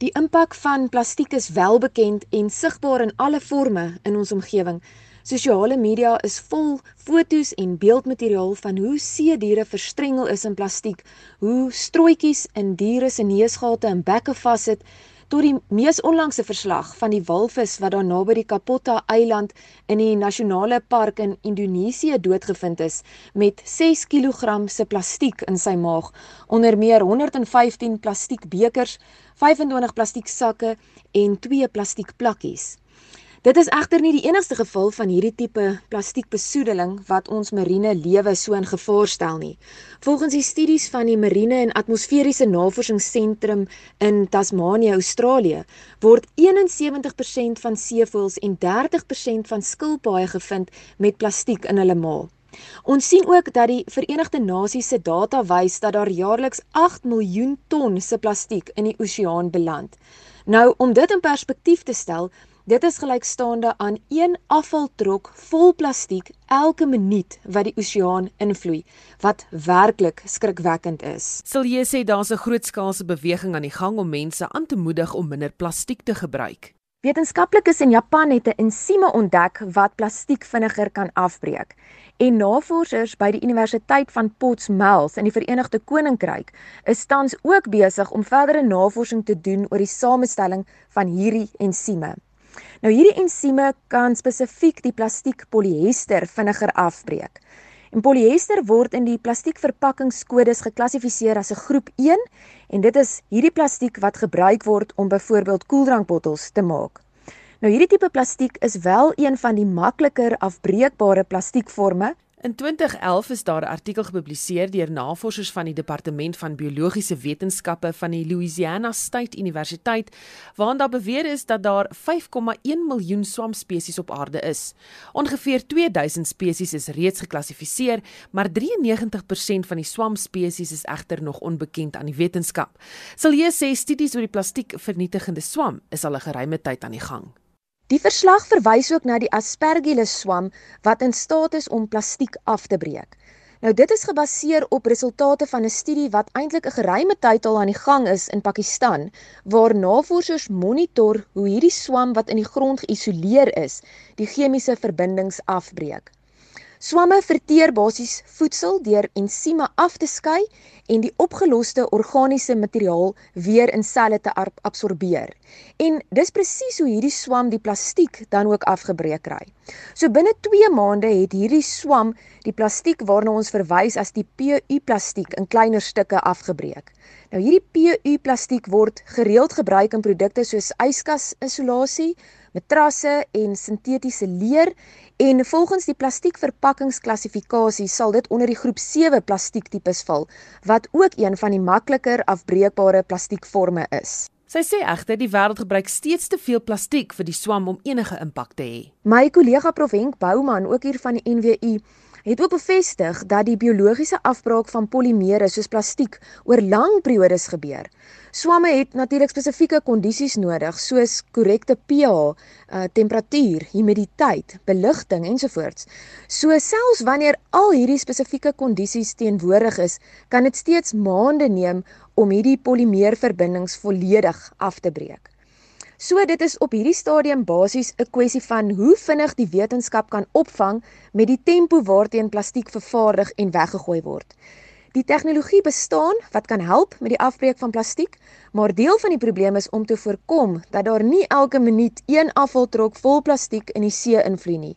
Die impak van plastiek is welbekend en sigbaar in alle forme in ons omgewing. Sosiale media is vol fotos en beeldmateriaal van hoe see diere verstrengel is in plastiek, hoe strooitjies in diere se neusgate en bekke vassit tot die mees onlangse verslag van die walvis wat daar naby die Kapota eiland in die nasionale park in Indonesië doodgevind is met 6 kg se plastiek in sy maag, onder meer 115 plastiekbekers, 25 plastieksakke en 2 plastiekplakkies. Dit is egter nie die enigste geval van hierdie tipe plastiekbesoedeling wat ons marine lewe so in gevaar stel nie. Volgens die studies van die Marine en Atmosferiese Navorsingsentrum in Tasmanië, Australië, word 71% van seevoëls en 30% van skilpaaie gevind met plastiek in hulle maag. Ons sien ook dat die Verenigde Nasies se data wys dat daar jaarliks 8 miljoen ton se plastiek in die oseaan beland. Nou om dit in perspektief te stel, Dit is gelykstaande aan een afvaltrok vol plastiek elke minuut wat die oseaan invloei, wat werklik skrikwekkend is. Sal jy sê daar's 'n grootskaalse beweging aan die gang om mense aan te moedig om minder plastiek te gebruik? Wetenskaplikes in Japan het 'n ensieme ontdek wat plastiek vinniger kan afbreek. En navorsers by die Universiteit van Portsmouth in die Verenigde Koninkryk is tans ook besig om verdere navorsing te doen oor die samestelling van hierdie ensieme. Nou hierdie ensieme kan spesifiek die plastiek polyester vinniger afbreek. En polyester word in die plastiekverpakkingskodes geklassifiseer as 'n groep 1 en dit is hierdie plastiek wat gebruik word om byvoorbeeld koeldrankbottels te maak. Nou hierdie tipe plastiek is wel een van die makliker afbreekbare plastiekforme In 2011 is daar 'n artikel gepubliseer deur navorsers van die Departement van Biologiese Wetenskappe van die Louisiana State Universiteit waarin daar beweer is dat daar 5,1 miljoen swamspesies op aarde is. Ongeveer 2000 spesies is reeds geklassifiseer, maar 93% van die swamspesies is egter nog onbekend aan die wetenskap. Sal jy sê studies oor die plastiekvernietigende swam is al 'n geruime tyd aan die gang? Die verslag verwys ook na die Aspergillus swam wat in staat is om plastiek af te breek. Nou dit is gebaseer op resultate van 'n studie wat eintlik 'n geruime tyd al aan die gang is in Pakistan, waar navorsers monitor hoe hierdie swam wat in die grond geïsoleer is, die chemiese verbindings afbreek. Swamme verteer basies voedsel deur ensieme af te skei en die opgeloste organiese materiaal weer in selle te absorbeer. En dis presies hoe hierdie swam die plastiek dan ook afgebreek kry. So binne 2 maande het hierdie swam die plastiek waarna ons verwys as die PU plastiek in kleiner stukke afgebreek. Nou hierdie PU plastiek word gereeld gebruik in produkte soos yskas isolasie, matrasse en sintetiese leer en volgens die plastiekverpakkingsklassifikasie sal dit onder die groep 7 plastiektipes val wat ook een van die makliker afbreekbare plastiekforme is. Sy sê egter die wêreld gebruik steeds te veel plastiek vir die swam om enige impak te hê. My kollega Prof Henk Bouman ook hier van die NWU het ook bevestig dat die biologiese afbraak van polimere soos plastiek oor lang periodes gebeur. Swamme het natuurlik spesifieke kondisies nodig soos korrekte pH, uh, temperatuur, humiditeit, beligting ensovoorts. So selfs wanneer al hierdie spesifieke kondisies teenwoordig is, kan dit steeds maande neem om hierdie polimeerverbindings volledig af te breek. So dit is op hierdie stadium basies 'n kwessie van hoe vinnig die wetenskap kan opvang met die tempo waarteen plastiek vervaardig en weggegooi word. Die tegnologie bestaan wat kan help met die afbreek van plastiek, maar deel van die probleem is om te voorkom dat daar nie elke minuut een afvaltrok vol plastiek in die see invloei nie.